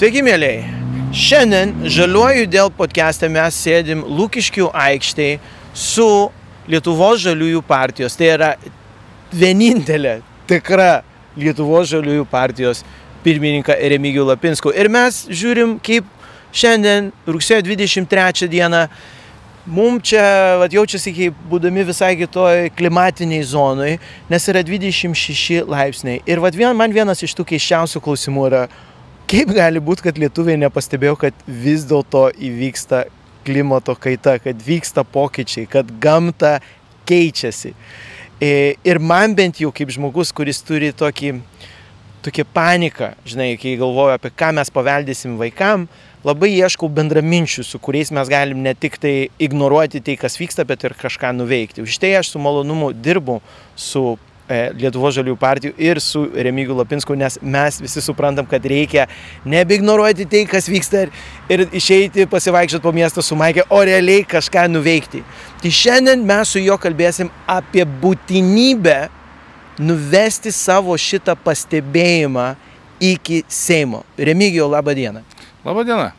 Sveiki, mėlyjei. Šiandien žaliuoju dėl podcast'e mes sėdim Lūkiškių aikštėje su Lietuvos žaliųjų partijos. Tai yra vienintelė tikra Lietuvos žaliųjų partijos pirmininką Remigijų Lapinskų. Ir mes žiūrim, kaip šiandien, rugsėjo 23 dieną, Mums čia vat, jaučiasi kaip būdami visai kitoj klimatiniai zonai, nes yra 26 laipsniai. Ir vat, vien, man vienas iš tų keiščiausių klausimų yra, kaip gali būti, kad lietuviai nepastebėjo, kad vis dėlto įvyksta klimato kaita, kad vyksta pokyčiai, kad gamta keičiasi. E, ir man bent jau kaip žmogus, kuris turi tokį, tokį paniką, žinai, kai galvoju apie ką mes paveldėsim vaikam, labai ieškau bendraminčių, su kuriais mes galim ne tik tai ignoruoti tai, kas vyksta, bet ir kažką nuveikti. Už tai aš su malonumu dirbu su e, Lietuvo žalių partijų ir su Remigiu Lapinsku, nes mes visi suprantam, kad reikia nebeignoruoti tai, kas vyksta ir, ir išeiti pasivaikščioti po miestą su Maikė, o realiai kažką nuveikti. Tai šiandien mes su juo kalbėsim apie būtinybę nuvesti savo šitą pastebėjimą iki Seimo. Remigijau, laba diena. Labą dieną.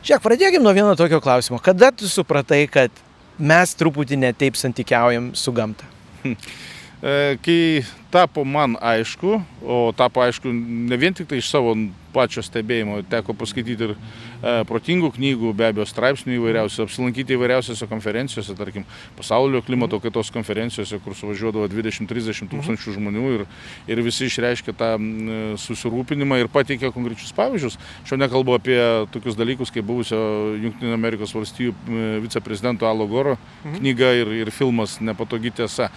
Žiūrėk, pradėkime nuo vieno tokio klausimo. Kada tu supratai, kad mes truputį netaip santykiaujam su gamta? E, kai tapo man aišku, o tapo aišku ne vien tik tai iš savo pačio stebėjimo, teko paskaityti ir e, protingų knygų, be abejo, straipsnių įvairiausių, apsilankyti įvairiausiose konferencijose, tarkim, pasaulio klimato kaitos konferencijose, kur suvažiuodavo 20-30 tūkstančių žmonių ir, ir visi išreiškė tą susirūpinimą ir pateikė konkrečius pavyzdžius. Aš jau nekalbu apie tokius dalykus, kaip buvusio Junktinio Amerikos valstijų viceprezidento Alo Goro knyga ir, ir filmas Nepatogi tiesa.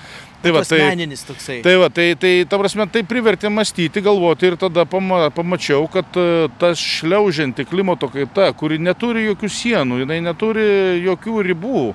Tai va, tai, toksai. Tai, va, tai, tai, ta prasme, tai privertė mąstyti, galvoti ir tada pama, pamačiau, kad e, tas šliaužianti klimato kaita, kuri neturi jokių sienų, jinai neturi jokių ribų,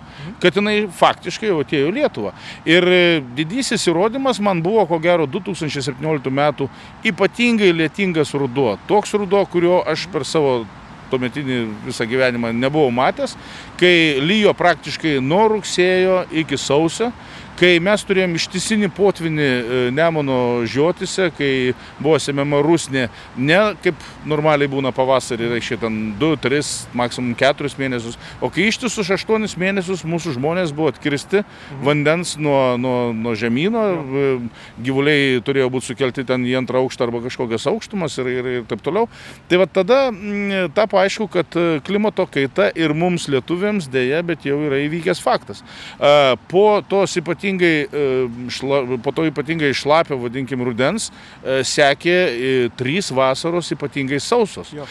kad jinai faktiškai jau atėjo į Lietuvą. Ir e, didysis įrodymas man buvo, ko gero, 2017 metų ypatingai lietingas ruduo. Toks ruduo, kurio aš per savo tuometinį visą gyvenimą nebuvau matęs, kai lyjo praktiškai nuo rugsėjo iki sausio, kai mes turėjom ištisinį potvinį e, Nemono žiotise, kai buvo semiama rusnė, ne kaip normaliai būna pavasarį, reiškia ten 2, 3, maksimum 4 mėnesius, o kai ištisус 8 mėnesius mūsų žmonės buvo atkirsti mhm. vandens nuo, nuo, nuo žemyno, e, gyvuliai turėjo būti sukelti ten į antrą aukštą arba kažkokias aukštumas ir, ir, ir taip toliau. Tai va tada m, tapo aišku, kad e, klimato kaita ir mums lietuviams dėja, bet jau yra įvykęs faktas. Po tos ypatingai e, šla, po to ypatingai šlapio, vadinkim, rudens, e, sekė e, trys vasaros ypatingai sausos. Jo.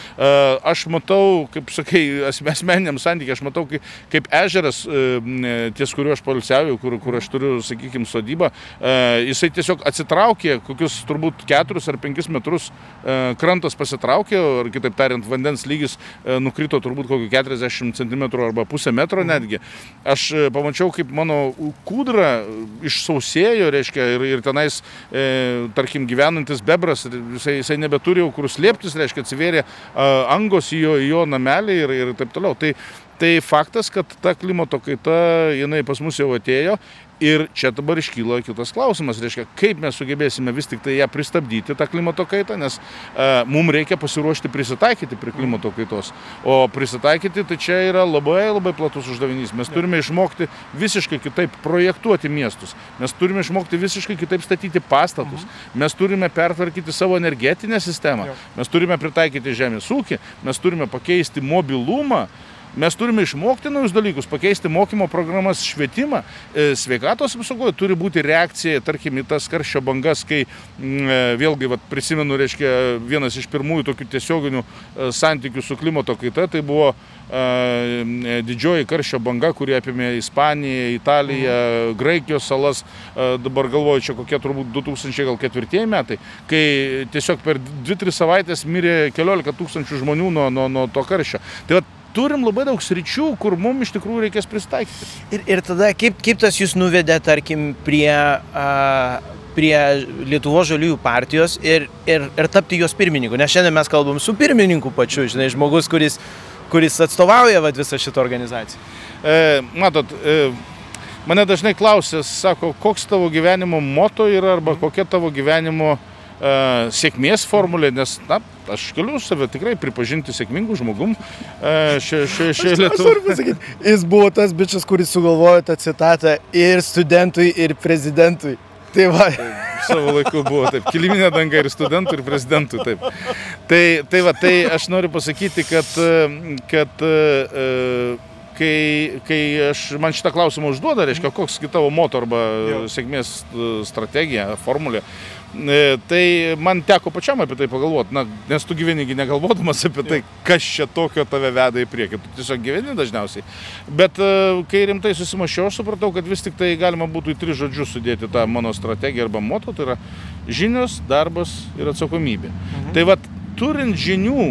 Aš matau, kaip sakai, asmeniniam santykiai, aš matau, kaip ežeras, ties kuriuo aš polisiauju, kur, kur aš turiu, sakykime, sodybą, jisai tiesiog atsitraukė kokius turbūt keturis ar penkis metrus krantas pasitraukė, ar kitaip tariant, vandens lygis nukrito turbūt kokį 40 cm arba pusę metro netgi. Aš pamačiau, kaip mano kūdra išsausėjo, reiškia, ir, ir tenais, e, tarkim, gyvenantis bebras, jisai, jisai nebeturi jau kur slėptis, reiškia, atsivėrė angos į jo, į jo namelį ir, ir taip toliau. Tai, tai faktas, kad ta klimato kaita, jinai pas mus jau atėjo Ir čia dabar iškyla kitas klausimas, reiškia, kaip mes sugebėsime vis tik tai ją pristabdyti, tą klimato kaitą, nes uh, mums reikia pasiruošti prisitaikyti prie klimato kaitos. O prisitaikyti tai čia yra labai labai platus uždavinys. Mes turime išmokti visiškai kitaip projektuoti miestus, mes turime išmokti visiškai kitaip statyti pastatus, mes turime pertvarkyti savo energetinę sistemą, mes turime pritaikyti žemės ūkį, mes turime pakeisti mobilumą. Mes turime išmokti naujus dalykus, pakeisti mokymo programas, švietimą. E, sveikatos apsaugoje turi būti reakcija, tarkim, į tas karščio bangas, kai mm, e, vėlgi vat, prisimenu, reiškia, vienas iš pirmųjų tokių tiesioginių e, santykių su klimato kaita, tai buvo didžioji karščio banga, kuri apėmė Ispaniją, Italiją, Graikijos salas, dabar galvoju, čia kokie turbūt 2004 metai, kai tiesiog per 2-3 savaitės mirė keliolika tūkstančių žmonių nuo, nuo, nuo to karščio. Tai vat, turim labai daug sričių, kur mums iš tikrųjų reikės pristaikyti. Ir, ir tada kaip, kaip tas jūs nuvedė, tarkim, prie, a, prie Lietuvo žaliųjų partijos ir, ir, ir tapti jos pirmininku? Nes šiandien mes kalbam su pirmininku pačiu, žinai, žmogus, kuris, kuris atstovauja vat, visą šitą organizaciją. E, matot, e, mane dažnai klausia, sako, koks tavo gyvenimo moto yra arba kokia tavo gyvenimo e, sėkmės formulė, nes, na, aš galiu save tikrai pripažinti sėkmingų žmogum e, šioje šio, Aš noriu pasakyti, jis buvo tas bičias, kuris sugalvojo tą citatą ir studentui, ir prezidentui. Tai va. Savo laiku buvo taip, kiliminė danga ir studentų, ir prezidentų. Taip. Tai, tai va, tai aš noriu pasakyti, kad, kad uh, kai, kai aš, man šitą klausimą užduoda, reiškia, koks tavo moto arba sėkmės e, strategija, formulė, e, tai man teko pačiam apie tai pagalvoti, na, nes tu gyvenigi negalvodamas apie tai, kas čia tokio tave veda į priekį, tu tiesiog gyveni dažniausiai. Bet e, kai rimtai susimašiau, aš supratau, kad vis tik tai galima būtų į tris žodžius sudėti tą mano strategiją arba moto, tai yra žinios, darbas ir atsakomybė. Mhm. Tai vad, turint žinių,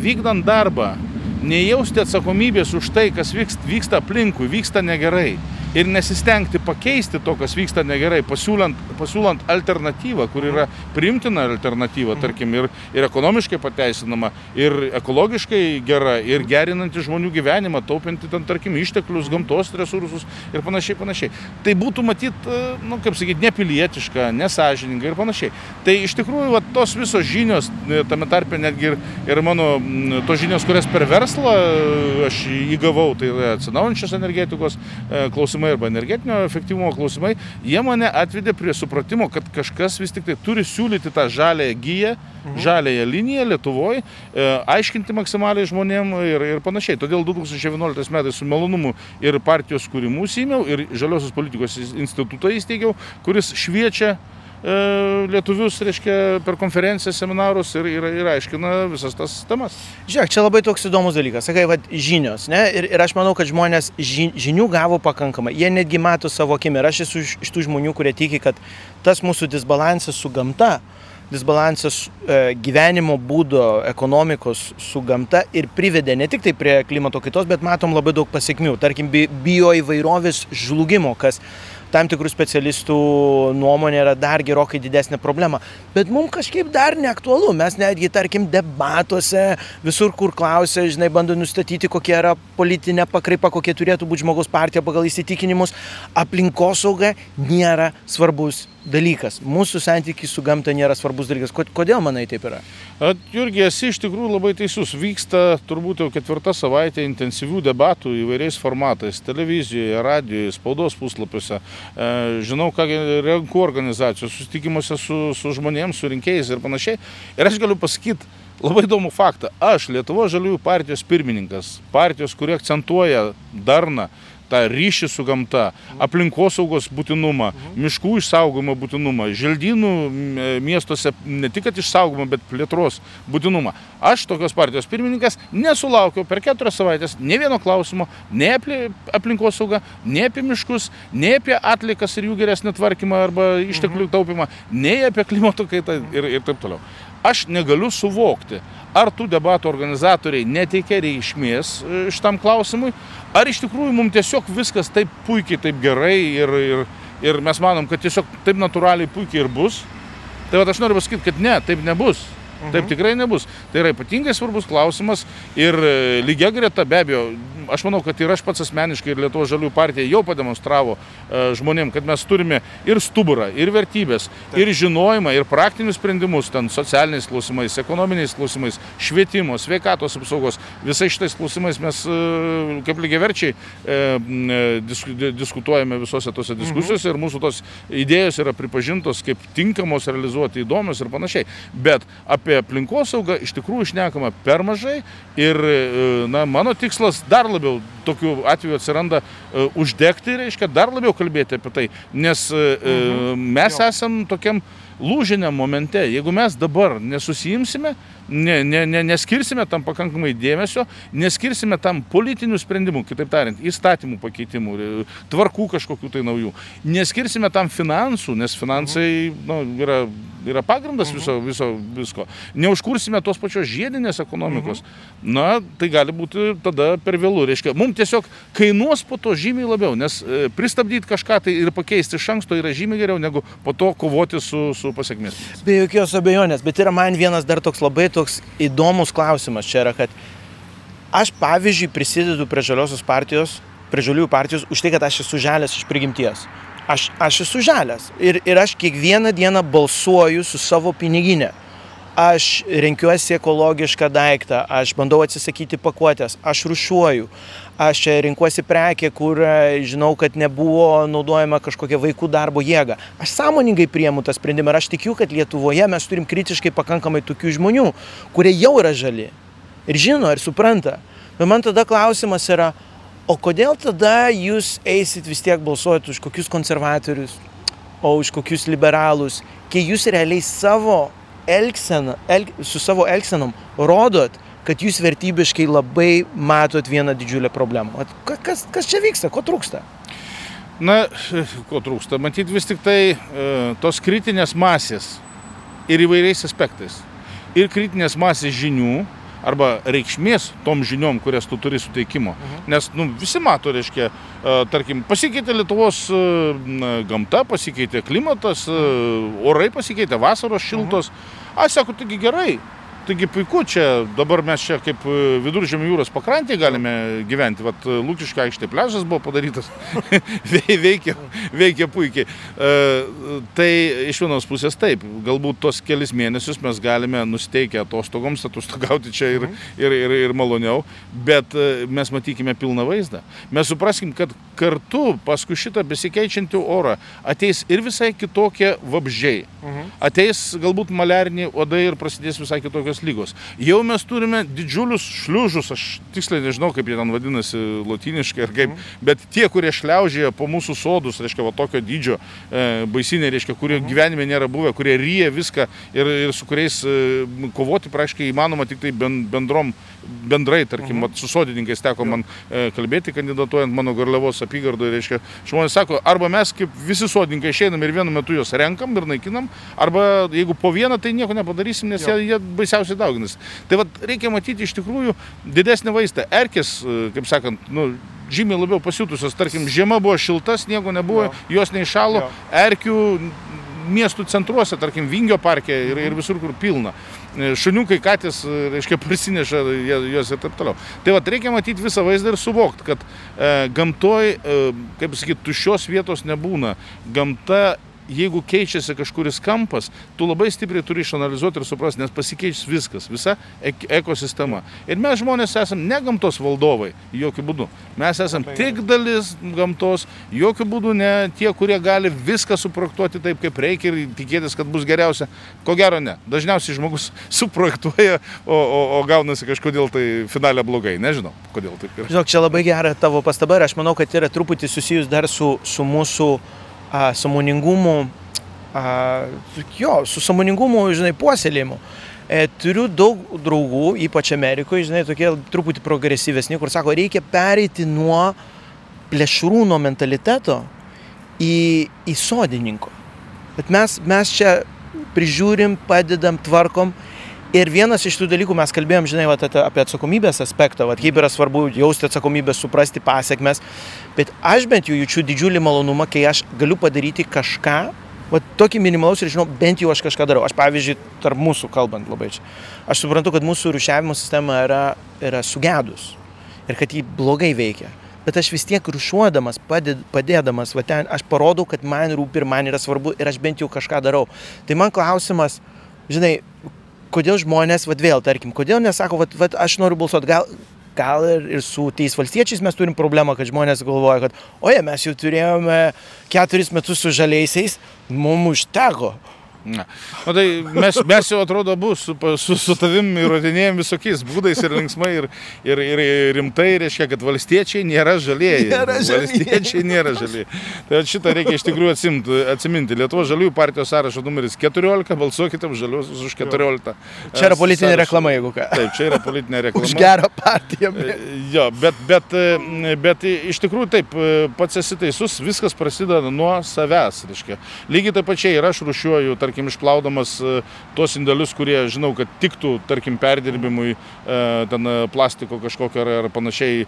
vykdant darbą, nejausti atsakomybės už tai, kas vyksta aplinkui, vyksta negerai ir nesistengti pakeisti to, kas vyksta negerai, pasiūlant, pasiūlant alternatyvą, kur yra priimtina alternatyva, tarkim, ir, ir ekonomiškai pateisinama, ir ekologiškai gera, ir gerinanti žmonių gyvenimą, taupinti ten, tarkim, išteklius, gamtos resursus ir panašiai, panašiai. Tai būtų matyt, e, nu, kaip sakyti, nepilietiška, nesažininga ir panašiai. Tai iš tikrųjų, va, tos visos žinios, e, tame tarpe netgi ir, ir mano tos žinios, kurias per verslą e, aš įgavau, tai yra atsinaujančios energetikos klausimai klausimai arba energetinio efektyvumo klausimai, jie mane atvedė prie supratimo, kad kažkas vis tik tai turi siūlyti tą žalėją gyją, mhm. žalėją liniją Lietuvoje, aiškinti maksimaliai žmonėm ir, ir panašiai. Todėl 2011 metais su malonumu ir partijos kūrimu įsimiau ir Žaliosios politikos institutą įsteigiau, kuris šviečia lietuvius, reiškia, per konferencijas, seminarus ir, ir, ir aiškina visas tas temas. Žiūrėk, čia labai toks įdomus dalykas. Sakai, va, žinios, ne? Ir, ir aš manau, kad žmonės ži, žinių gavo pakankamai. Jie netgi mato savo akimi. Ir aš esu iš, iš tų žmonių, kurie tiki, kad tas mūsų disbalansas su gamta, disbalansas e, gyvenimo būdo, ekonomikos su gamta ir privedė ne tik tai prie klimato kaitos, bet matom labai daug pasiekmių. Tarkim, bi, bio įvairovės žlugimo, kas tam tikrų specialistų nuomonė yra dar gerokai didesnė problema. Bet mums kažkaip dar neaktualu. Mes netgi, tarkim, debatuose, visur, kur klausia, žinai, bando nustatyti, kokia yra politinė pakraipa, kokia turėtų būti žmogaus partija pagal įsitikinimus, aplinkosauga nėra svarbus dalykas. Mūsų santykiai su gamta nėra svarbus dalykas. Kodėl manai taip yra? Jurgi, esi iš tikrųjų labai teisus. Vyksta turbūt jau ketvirtą savaitę intensyvių debatų įvairiais formatais - televizijoje, radijoje, spaudos puslapiuose. E, žinau, ką renku organizacijos, susitikimuose su, su žmonėms, su rinkėjais ir panašiai. Ir aš galiu pasakyti, Labai įdomų faktą. Aš, Lietuvo žaliųjų partijos pirmininkas, partijos, kurie akcentuoja darną, tą ryšį su gamta, aplinkosaugos būtinumą, miškų išsaugojimo būtinumą, želdynų miestuose ne tik išsaugojimo, bet plėtros būtinumą. Aš tokios partijos pirmininkas nesulaukiau per keturias savaitės ne vieno klausimo, nei apie aplinkosaugą, nei apie miškus, nei apie atlikas ir jų geresnį tvarkymą arba išteklių taupimą, nei apie klimato kaitą ir, ir taip toliau. Aš negaliu suvokti, ar tų debatų organizatoriai neteikia reikšmės e, šitam klausimui, ar iš tikrųjų mums tiesiog viskas taip puikiai, taip gerai ir, ir, ir mes manom, kad tiesiog taip natūraliai puikiai ir bus. Tai va aš noriu pasakyti, kad ne, taip nebus. Taip mhm. tikrai nebus. Tai yra ypatingai svarbus klausimas ir e, lygia greta be abejo aš manau, kad ir aš pats asmeniškai ir Lietuvo žaliųjų partija jau pademonstravo e, žmonėm, kad mes turime ir stuburą, ir vertybės, Taip. ir žinojimą, ir praktinius sprendimus, ten socialiniais klausimais, ekonominiais klausimais, švietimo, sveikatos apsaugos, visais šitais klausimais mes e, kaip lygiaverčiai diskutuojame visose tose diskusijose mhm. ir mūsų tos idėjos yra pripažintos kaip tinkamos realizuoti, įdomios ir panašiai. Bet apie aplinkosaugą iš tikrųjų išnekama per mažai ir na, mano tikslas dar labiau tokių atvejų atsiranda uh, uždegti, reiškia, dar labiau kalbėti apie tai, nes uh, mhm. mes jo. esam tokiam lūžiniam momente. Jeigu mes dabar nesusijimsime, ne, ne, ne, neskirsime tam pakankamai dėmesio, neskirsime tam politinių sprendimų, kitaip tariant, įstatymų pakeitimų, tvarkų kažkokių tai naujų, neskirsime tam finansų, nes finansai nu, yra, yra pagrindas viso, viso visko, neužkursime tos pačios žiedinės ekonomikos, na, tai gali būti tada per vėlų. Reiškia, mums tiesiog kainuos po to žymiai labiau, nes e, pristabdyti kažką tai ir pakeisti iš anksto yra žymiai geriau negu po to kovoti su, su pasiekmėmis. Be jokios abejonės, bet yra man vienas dar toks labai toks įdomus klausimas čia yra, kad aš pavyzdžiui prisidedu prie žaliosios partijos prie žaliųjų partijos už tai, kad aš esu žalės iš prigimties. Aš, aš esu žalės ir, ir aš kiekvieną dieną balsuoju su savo piniginė aš renkiuosi ekologišką daiktą, aš bandau atsisakyti pakuotės, aš rušiuoju, aš renkuosi prekę, kur e, žinau, kad nebuvo naudojama kažkokia vaikų darbo jėga. Aš sąmoningai priemu tą sprendimą ir aš tikiu, kad Lietuvoje mes turim kritiškai pakankamai tokių žmonių, kurie jau yra žali ir žino ir supranta. Bet man tada klausimas yra, o kodėl tada jūs eisit vis tiek balsuoti už kokius konservatorius, o už kokius liberalus, kai jūs realiai savo elgsena, el, su savo elgsenom rodot, kad jūs vertybiškai labai matot vieną didžiulę problemą. Kas, kas čia vyksta, ko trūksta? Na, ko trūksta? Matyt vis tik tai e, tos kritinės masės ir įvairiais aspektais. Ir kritinės masės žinių, arba reikšmės tom žiniom, kurias tu turi suteikimo. Mhm. Nes nu, visi mato, reiškia, e, tarkim, pasikeitė Lietuvos e, gamta, pasikeitė klimatas, e, orai pasikeitė, vasaros šiltos. Mhm. Aš sakau, taigi gerai, Taigi puiku, čia dabar mes čia kaip e, viduržėmio jūros pakrantėje galime gyventi. Vat e, Lūkiškai aikštė pležas buvo padarytas, veikia, veikia puikiai. E, tai iš vienos pusės taip, galbūt tos kelis mėnesius mes galime nusteikę atostogoms, atostogauti čia ir, ir, ir, ir maloniau, bet e, mes matykime pilną vaizdą. Mes supraskim, kad kartu paskui šitą besikeičiantį orą ateis ir visai kitokie vabžiai. Mhm. Ateis galbūt maliariniai uodai ir prasidės visai kitokie tokios lygos. Jau mes turime didžiulius šliužus, aš tiksliai nežinau, kaip jie ten vadinasi latiniškai ar kaip, mm. bet tie, kurie šliaužėja po mūsų sodus, reiškia, va tokio dydžio e, baisinė, reiškia, kurie mm. gyvenime nėra buvę, kurie ryja viską ir, ir su kuriais e, kovoti praaiškiai įmanoma tik tai bendrom, bendrai, tarkim, mm. su sodininkais teko man e, kalbėti, kandidatuojant mano Garliavos apygardoje, reiškia, žmonės sako, arba mes kaip visi sodininkai išeinam ir vienu metu juos renkam ir naikinam, arba jeigu po vieną, tai nieko nepadarysim, nes jo. jie, jie baisiausiai greičiausiai dauginas. Tai vad reikia matyti iš tikrųjų didesnį vaizdą. Erkės, e, kaip sakant, nu, žymiai labiau pasiutusios. Tarkim, žiema buvo šilta, sniego nebuvo, jo. jos neišalo, jo. erkių miestų centruose, tarkim, Vingio parke ir, ir visur, kur pilna. E, šuniukai, katės, e, reiškia, prisineša juos ir taip toliau. Tai vad reikia matyti visą vaizdą ir suvokti, kad e, gamtoj, e, kaip sakyti, tuščios vietos nebūna. Gamta jeigu keičiasi kažkuris kampas, tu labai stipriai turi išanalizuoti ir suprasti, nes pasikeičia viskas, visa ek ekosistema. Ir mes žmonės esame ne gamtos valdovai, jokių būdų. Mes esame tik dalis gamtos, jokių būdų ne tie, kurie gali viską suprojektuoti taip, kaip reikia ir tikėtis, kad bus geriausia. Ko gero ne. Dažniausiai žmogus suprojektuoja, o, o, o gaunasi kažkodėl tai finale blogai. Nežinau, kodėl taip yra. Žinok, čia labai gera tavo pastaba ir aš manau, kad yra truputį susijus dar su, su mūsų a, samoningumu, a, jo, su samoningumu, žinai, puoselėjimu. E, turiu daug draugų, ypač Amerikoje, žinai, tokie truputį progresyvesni, kur sako, reikia pereiti nuo plėšrūno mentaliteto į, į sodininko. Bet mes, mes čia prižiūrim, padedam, tvarkom Ir vienas iš tų dalykų mes kalbėjom, žinai, vat, apie atsakomybės aspektą, vat, kaip yra svarbu jausti atsakomybę, suprasti pasiekmes, bet aš bent jau jaučiu didžiulį malonumą, kai aš galiu padaryti kažką, vat, tokį minimalaus ir žinau, bent jau aš kažką darau. Aš pavyzdžiui, tarp mūsų kalbant labai čia, aš suprantu, kad mūsų rušiavimo sistema yra, yra sugedus ir kad jį blogai veikia. Bet aš vis tiek rušiuodamas, padėdamas, va ten, aš parodau, kad man rūpi ir man yra svarbu ir aš bent jau kažką darau. Tai man klausimas, žinai, kodėl žmonės, vad vėl, tarkim, kodėl nesako, vad, vad aš noriu balsuoti, gal, gal ir, ir su tais valstiečiais mes turim problemą, kad žmonės galvoja, kad, oje, mes jau turėjome keturis metus su žaliaisiais, mums užteko. Na, o tai mes, mes jau atrodo bus su, su, su tavim įrodinėjom visokiais būdais ir linksmai ir, ir, ir rimtai, reiškia, kad valstiečiai nėra žalieji. Nėra valstiečiai nėra žalieji. Tai šitą reikia iš tikrųjų atsimti, atsiminti. Lietuvos žaliųjų partijos sąrašo numeris 14, balsuokite už žaliuosius už 14. Čia yra politinė sąrašo. reklama, jeigu ką. Taip, čia yra politinė reklama. Už gerą partiją. E, jo, bet, bet, e, bet iš tikrųjų taip, e, pats esi teisus, viskas prasideda nuo savęs. Reiškia. Lygiai taip pačiai ir aš rušiuoju, tarkim, tarkim, išplaudamas e, tuos indėlius, kurie, žinau, kad tiktų, tarkim, perdirbimui ten plastiko kažkokio ar, ar panašiai.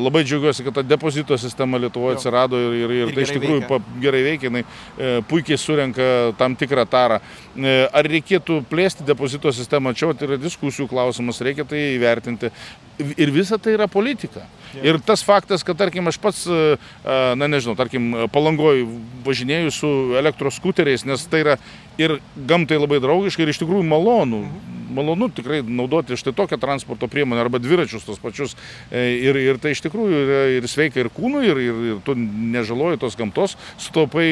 Labai džiaugiuosi, kad ta depozito sistema Lietuvoje atsirado ir, ir, ir, ir tai iš tikrųjų veikia. gerai veikia, jinai puikiai surenka tam tikrą tarą. Ar reikėtų plėsti depozito sistemą, čia tai yra diskusijų klausimas, reikia tai įvertinti. Ir visa tai yra politika. Ir tas faktas, kad, tarkim, aš pats, na nežinau, tarkim, palangoj važinėjau su elektros skuteriais, nes tai yra ir gamtai labai draugiška ir iš tikrųjų malonu. Mhm malonu tikrai naudoti štai tokią transporto priemonę arba dviračius tos pačius. E, ir, ir tai iš tikrųjų yra ir sveika ir kūnui, ir, ir, ir tu nežaloji tos gamtos, sutaupai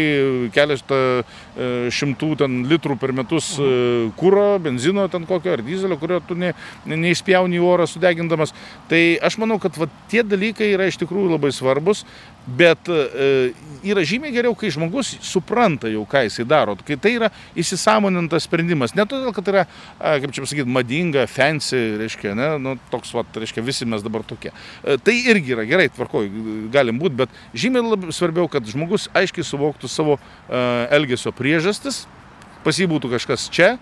keletą e, šimtų ten litrų per metus e, kūro, benzino ten kokio ar dizelio, kurio tu ne, neįspjauni į orą sudegindamas. Tai aš manau, kad va, tie dalykai yra iš tikrųjų labai svarbus, bet e, yra žymiai geriau, kai žmogus supranta jau, ką jisai daro, kai tai yra įsisamonintas sprendimas. Ne todėl, kad yra, kaip čia pasakyti, madinga, fancy, reiškia, ne, nu, toks, va, reiškia, visi mes dabar tokie. E, tai irgi yra gerai, tvarkoj, galim būti, bet žymiai labiau svarbiau, kad žmogus aiškiai suvoktų savo uh, elgesio priežastis, pas jį būtų kažkas čia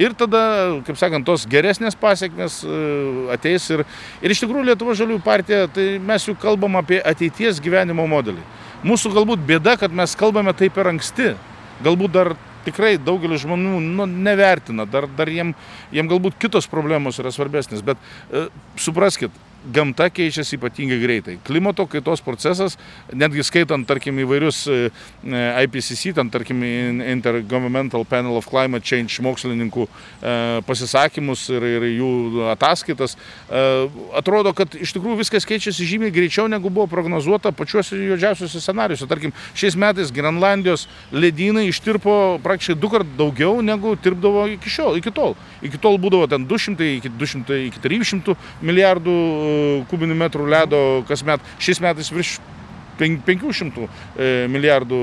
ir tada, kaip sakant, tos geresnės pasiekmes uh, ateis ir, ir iš tikrųjų Lietuvo žaliųjų partija, tai mes jau kalbam apie ateities gyvenimo modelį. Mūsų galbūt bėda, kad mes kalbame taip per anksti. Galbūt dar tikrai daugelis žmonių nu, nevertina, dar, dar jiem, jiem galbūt kitos problemos yra svarbesnės, bet e, supraskit, gamta keičiasi ypatingai greitai. Klimato kaitos procesas, netgi skaitant, tarkim, įvairius e, e, IPCC, ten, tarkim, Intergovernmental Panel of Climate Change mokslininkų e, pasisakymus ir, ir jų ataskaitas, atrodo, kad iš tikrųjų viskas keičiasi žymiai greičiau, negu buvo prognozuota pačiuose juodžiausiuose scenariuose. Tarkim, šiais metais Grenlandijos ledynai ištirpo praktiškai du kart daugiau, negu tirpdavo iki, šiol, iki tol. Iki tol būdavo ten 200, iki 200, iki 300 milijardų kubinių metrų ledo kasmet, šiais metais virš 500 e, milijardų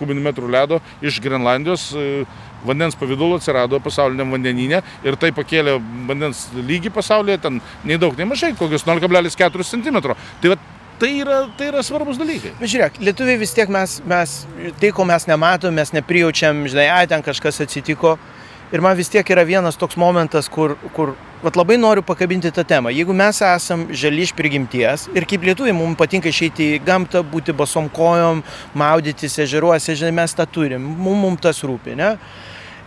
kubinių metrų ledo iš Grenlandijos e, vandens pavydalu atsirado pasauliniam vandenyne ir tai pakėlė vandens lygį pasaulyje, ten nei daug, nei mažai, kokius 0,4 cm. Tai va, Tai yra, tai yra svarbus dalykai. Bet žiūrėk, lietuviai vis tiek mes, mes tai, ko mes nematom, mes neprijaučiam, žinai, ai, ten kažkas atsitiko. Ir man vis tiek yra vienas toks momentas, kur, kur vat labai noriu pakabinti tą temą. Jeigu mes esam žali iš prigimties ir kaip lietuviai mums patinka išeiti į gamtą, būti basom kojom, maudytis ežeruose, žinai, mes tą turim, mums, mums tas rūpi, ne?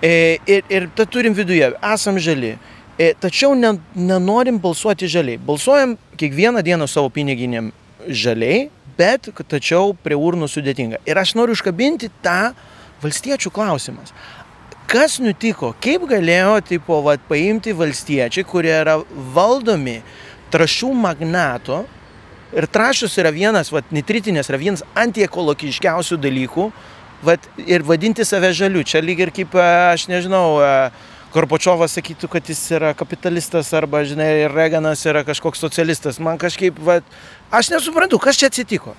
E, ir, ir tą turim viduje, esam žali. E, tačiau ne, nenorim balsuoti žaliai. Balsuojam kiekvieną dieną savo piniginėm žaliai, bet tačiau prie urnų sudėtinga. Ir aš noriu užkabinti tą valstiečių klausimas kas nutiko, kaip galėjo, tipo, vat, paimti valstiečiai, kurie yra valdomi trašų magnato, ir trašus yra vienas, vat, nitritinės yra vienas antiekologiškiausių dalykų, vat, ir vadinti save žaliu. Čia lyg ir kaip, e, aš nežinau, Korpočiovas e, sakytų, kad jis yra kapitalistas arba, žinai, Reganas yra kažkoks socialistas. Man kažkaip, vat, aš nesuprantu, kas čia atsitiko.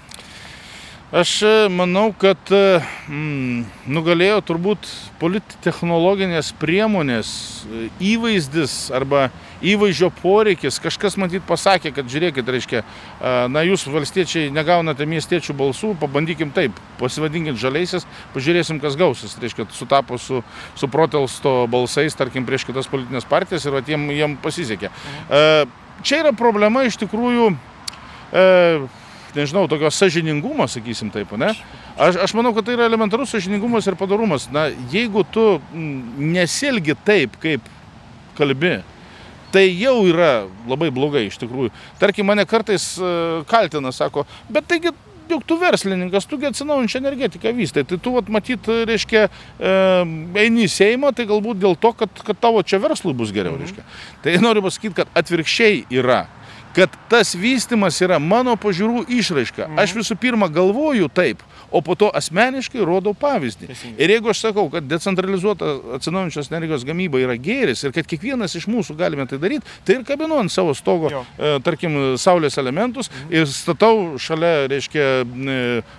Aš e, manau, kad e, mm, nugalėjo turbūt polittechnologinės priemonės, e, įvaizdis arba įvaizdžio poreikis. Kažkas matyt pasakė, kad žiūrėkit, reiškia, na jūs valstiečiai negaunate miestiečių balsų, pabandykim taip, pasivadinkit žaliaisiais, pažiūrėsim, kas gausis. Reiškia, sutapo su, su protelsto balsais, tarkim, prieš kitas politinės partijas ir jiem, jiem pasisekė. Mhm. Čia yra problema iš tikrųjų nežinau, tokio sažiningumo, sakysim taip, ne? Aš, aš manau, kad tai yra elementarus sažiningumas ir padarumas. Na, jeigu tu nesielgi taip, kaip kalbi, tai jau yra labai blogai iš tikrųjų. Tarkim, mane kartais uh, kaltina, sako, bet taigi juk tu verslininkas, tugi atsinaujančią energetiką vystai. Tai tu, vat, matyt, reiškia, e, eini į Seimą, tai galbūt dėl to, kad, kad tavo čia verslui bus geriau, mhm. reiškia. Tai noriu pasakyti, kad atvirkščiai yra kad tas vystimas yra mano pažiūrų išraiška. Mhm. Aš visų pirma galvoju taip, o po to asmeniškai rodau pavyzdį. Ir jeigu aš sakau, kad decentralizuota atsinaujančios energijos gamyba yra gėris ir kad kiekvienas iš mūsų galime tai daryti, tai ir kabinu ant savo stogo, e, tarkim, saulės elementus mhm. ir statau šalia, reiškia, e,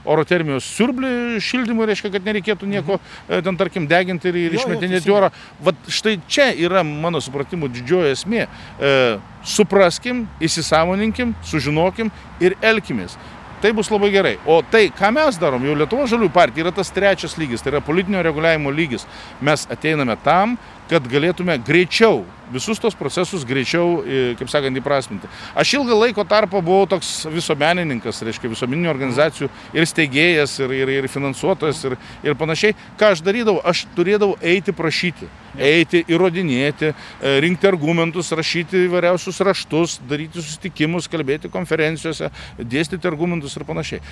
oro termijos siurblį šildymui, reiškia, kad nereikėtų nieko mhm. e, ten, tarkim, deginti ir, ir išmetinėti orą. Vat štai čia yra, mano supratimu, didžioji esmė. E, supraskim, įsisamoninkim, sužinokim ir elkimės. Tai bus labai gerai. O tai, ką mes darom, jau Lietuvo žaliųjų partija yra tas trečias lygis, tai yra politinio reguliavimo lygis. Mes ateiname tam, kad galėtume greičiau visus tos procesus greičiau, kaip sakant, įprasminti. Aš ilgą laiko tarpą buvau toks visuomenininkas, reiškia visuomeninių organizacijų ir steigėjas, ir, ir, ir finansuotojas, ir, ir panašiai. Ką aš darydavau? Aš turėdavau eiti prašyti, eiti, įrodinėti, e, rinkti argumentus, rašyti įvairiausius raštus, daryti susitikimus, kalbėti konferencijose, dėstyti argumentus ir panašiai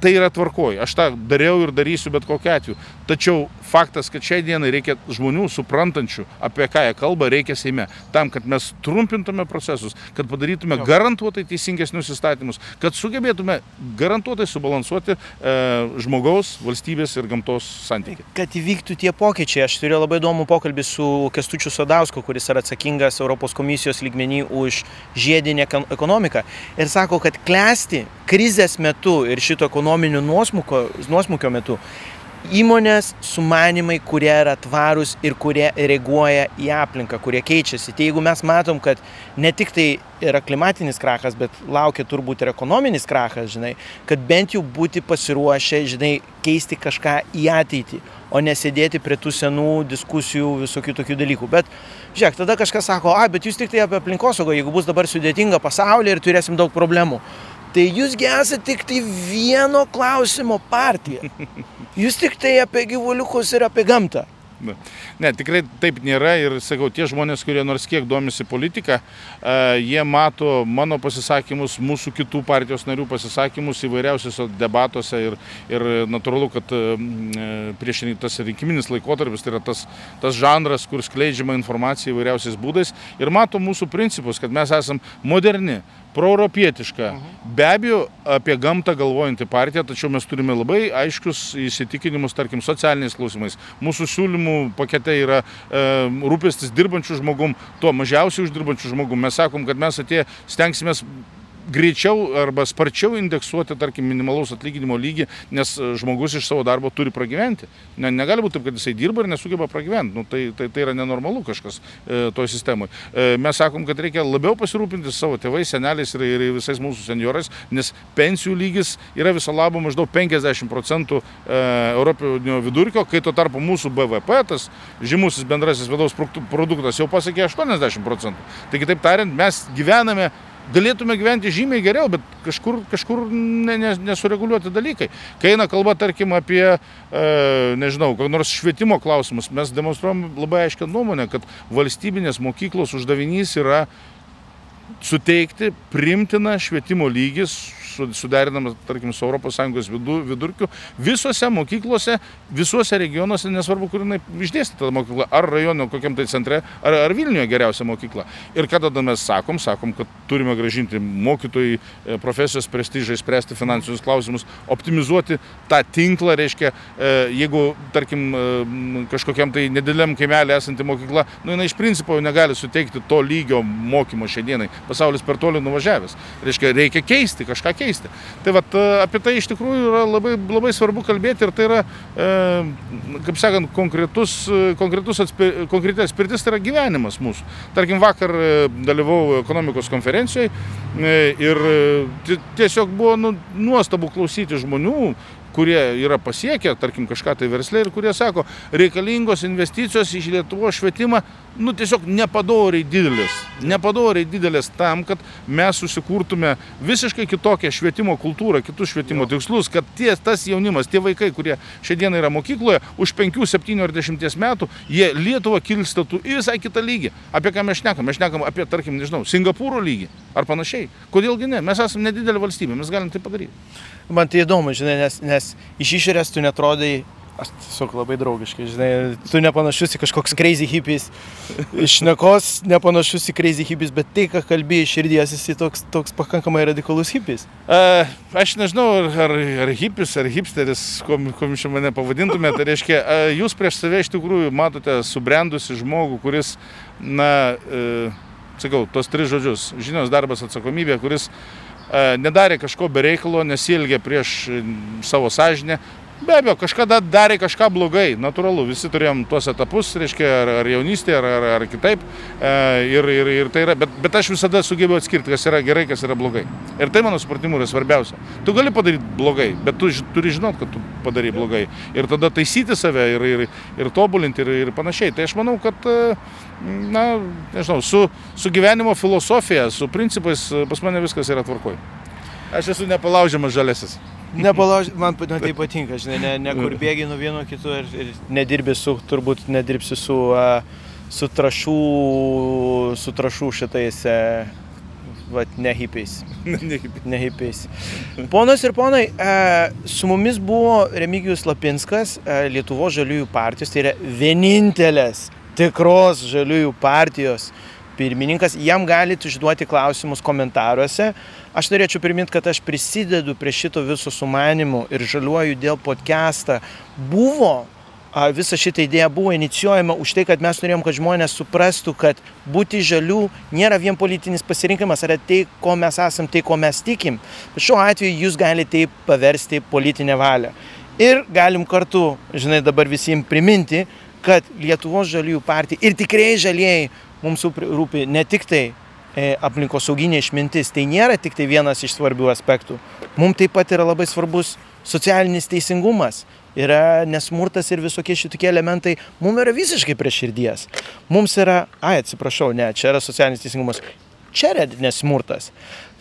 tai yra tvarkoj. Aš tą dariau ir darysiu bet kokiu atveju. Tačiau faktas, kad šiai dienai reikia žmonių suprantančių, apie ką jie kalba, reikia Seime. Tam, kad mes trumpintume procesus, kad padarytume jo. garantuotai teisingesnius įstatymus, kad sugebėtume garantuotai subalansuoti e, žmogaus, valstybės ir gamtos santykiai. Kad įvyktų tie pokyčiai, aš turėjau labai įdomų pokalbį su Kestučiu Sodausku, kuris yra atsakingas Europos komisijos lygmenį už žiedinę ekonomiką. Ir sako, kad klesti krizės metu ir šito ekonominių nuosmukio, nuosmukio metu įmonės sumanimai, kurie yra tvarūs ir kurie reaguoja į aplinką, kurie keičiasi. Tai jeigu mes matom, kad ne tik tai yra klimatinis krachas, bet laukia turbūt ir ekonominis krachas, žinai, kad bent jau būti pasiruošę, žinai, keisti kažką į ateitį, o nesėdėti prie tų senų diskusijų, visokių tokių dalykų. Bet, žiūrėk, tada kažkas sako, a, bet jūs tik tai apie aplinkosaugą, jeigu bus dabar sudėtinga pasaulyje ir turėsim daug problemų. Tai jūsgi esate tik tai vieno klausimo partija. Jūs tik tai apie gyvuliukus ir apie gamtą. Ne, tikrai taip nėra ir sakau, tie žmonės, kurie nors kiek domisi politiką, jie mato mano pasisakymus, mūsų kitų partijos narių pasisakymus įvairiausiuose debatuose ir, ir natūralu, kad prieš tas rinkiminis laikotarpis tai yra tas, tas žanras, kur skleidžiama informacija įvairiausiais būdais ir mato mūsų principus, kad mes esame moderni, proeuropietiška, be abejo apie gamtą galvojanti partija, tačiau mes turime labai aiškius įsitikinimus, tarkim, socialiniais klausimais. Mūsų siūlymų pakete yra e, rūpestis dirbančių žmogum, tuo mažiausiai uždirbančių žmogum. Mes sakom, kad mes atėję stengsimės greičiau arba sparčiau indeksuoti, tarkim, minimalaus atlyginimo lygį, nes e, žmogus iš savo darbo turi pragyventi. Ne, negali būti taip, kad jisai dirba ir nesugeba pragyventi. Nu, tai, tai, tai yra nenormalu kažkas e, toje sistemoje. E, mes sakom, kad reikia labiau pasirūpinti savo tėvais, seneliais ir, ir visais mūsų seniorais, nes pensijų lygis yra viso labo maždaug 50 procentų e, europinio vidurkio, kai tuo tarpu mūsų BVP, tas žymusis bendrasis vidaus produktas jau pasiekė 80 procentų. Tai kitaip tariant, mes gyvename galėtume gyventi žymiai geriau, bet kažkur, kažkur ne, ne, nesureguliuoti dalykai. Kai eina kalba, tarkim, apie, e, nežinau, kokį nors švietimo klausimus, mes demonstruojam labai aiškę nuomonę, kad valstybinės mokyklos uždavinys yra suteikti primtiną švietimo lygį suderinamas, tarkim, su ES vidurkiu, visose mokyklose, visuose regionuose, nesvarbu, kur jinai išdėstyta ta mokykla, ar rajono kokiam tai centre, ar, ar Vilniuje geriausia mokykla. Ir ką tada mes sakom, sakom, kad turime gražinti mokytojai e, profesijos prestižai, spręsti finansinius klausimus, optimizuoti tą tinklą, reiškia, e, jeigu, tarkim, e, kažkokiam tai nedėliam kaimelė esanti mokykla, nu jinai iš principo jau negali suteikti to lygio mokymo šiandienai. Pasaulis per toli nuvažiavęs. Reiškia, reikia keisti, kažką keisti. Tai vat, e, apie tai iš tikrųjų yra labai, labai svarbu kalbėti ir tai yra, e, kaip sakant, konkretus, e, konkretus atspir, konkreti atspirtis tai yra gyvenimas mūsų. Tarkim, vakar e, dalyvau ekonomikos konferencijoje ir tiesiog buvo nu, nuostabu klausyti žmonių, kurie yra pasiekę, tarkim, kažką tai verslė ir kurie sako, reikalingos investicijos į Lietuvo švietimą, nu tiesiog nepadoriai didelės. Nepadoriai didelės tam, kad mes susikurtume visiškai kitokią švietimo kultūrą, kitus švietimo jo. tikslus, kad tie, tas jaunimas, tie vaikai, kurie šiandien yra mokykloje, už 5, 7 ar 10 metų, jie Lietuvą kilstatų į visai kitą lygį. Apie ką mes šnekam? Mes šnekam apie, tarkim, nežinau, Singapūro lygį ar panašiai. Kodėlgi ne? Mes esame nedidelė valstybė, mes galim tai padaryti. Man tai įdomu, žinai, nes, nes iš išorės tu netrodai aš tiesiog labai draugiškai, žinai, tu nepanašus į kažkoks crazy hippies, iš nekos nepanašus į crazy hippies, bet tai, ką kalbėjai iš širdies, esi toks, toks pakankamai radikalus hippies. Uh, aš nežinau, ar, ar hippies, ar hipsteris, kuo jūs mane pavadintumėte, tai reiškia, uh, jūs prieš save iš tikrųjų matote subrendusi žmogų, kuris, na, uh, sakau, tos tris žodžius - žinios, darbas, atsakomybė, kuris nedarė kažko be reikalo, nesielgė prieš savo sąžinę, Be abejo, kažkada darė kažką blogai, natūralu, visi turėjom tuos etapus, reiškia, ar, ar jaunystė, ar, ar, ar kitaip. E, ir, ir, ir tai yra, bet, bet aš visada sugebėjau atskirti, kas yra gerai, kas yra blogai. Ir tai mano supratimu yra svarbiausia. Tu gali padaryti blogai, bet tu turi žinot, kad tu padarai blogai. Ir tada taisyti save ir, ir, ir tobulinti ir, ir panašiai. Tai aš manau, kad, e, na, nežinau, su, su gyvenimo filosofija, su principais e, pas mane viskas yra tvarkoj. Aš esu nepalaužiamas žalesis. Nepalauž, man, man tai patinka, žinai, ne, ne kur bėgi nuo vieno kitų ir, ir nedirbi su, turbūt nedirbsi su, su trašų, su trašų šitais, e, vat, ne hipiais. Ne hipiais. Ponas ir ponai, e, su mumis buvo Remigijus Lapinskas, e, Lietuvo žaliųjų partijos, tai yra vienintelės tikros žaliųjų partijos pirmininkas. Jam galite užduoti klausimus komentaruose. Aš norėčiau priminti, kad aš prisidedu prie šito viso sumanimų ir žaliuoju dėl podcastą. Buvo visa šita idėja buvo inicijuojama už tai, kad mes norėjom, kad žmonės suprastų, kad būti žalių nėra vien politinis pasirinkimas, yra tai, ko mes esam, tai, ko mes tikim. Bet šiuo atveju jūs galite tai paversti politinę valią. Ir galim kartu, žinai, dabar visiems priminti, kad Lietuvos žaliųjų partija ir tikrai žalieji mums rūpi- ne tik tai e, aplinkosauginė išmintis, tai nėra tik tai vienas iš svarbių aspektų. Mums taip pat yra labai svarbus socialinis teisingumas. Yra nesmurtas ir visokie šitokie elementai, mums yra visiškai prie širdies. Mums yra, ai atsiprašau, ne, čia yra socialinis teisingumas, čia yra nesmurtas.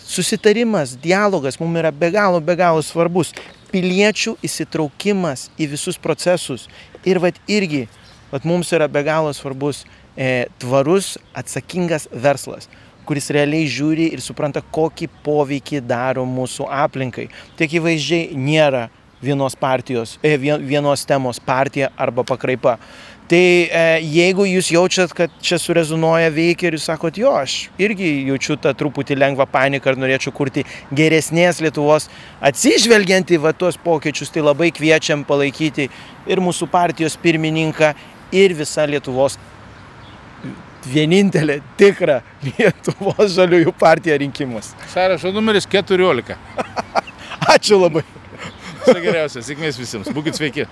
Susitarimas, dialogas mums yra be galo, be galo svarbus. Piliečių įsitraukimas į visus procesus. Ir vad irgi, vad mums yra be galo svarbus e, tvarus, atsakingas verslas kuris realiai žiūri ir supranta, kokį poveikį daro mūsų aplinkai. Tai akivaizdžiai nėra vienos partijos, e, vien- vienos temos partija arba pakraipa. Tai e, jeigu jūs jaučiat, kad čia surezonuoja veikia ir jūs sakot, jo, aš irgi jaučiu tą truputį lengvą paniką ir norėčiau kurti geresnės Lietuvos, atsižvelgiant į va tuos pokyčius, tai labai kviečiam palaikyti ir mūsų partijos pirmininką, ir visą Lietuvos vienintelė tikra Lietuvos žaliųjų partija rinkimus. Sąrašo numeris 14. Ačiū labai. Viso geriausio, sėkmės visiems. Būkit sveiki.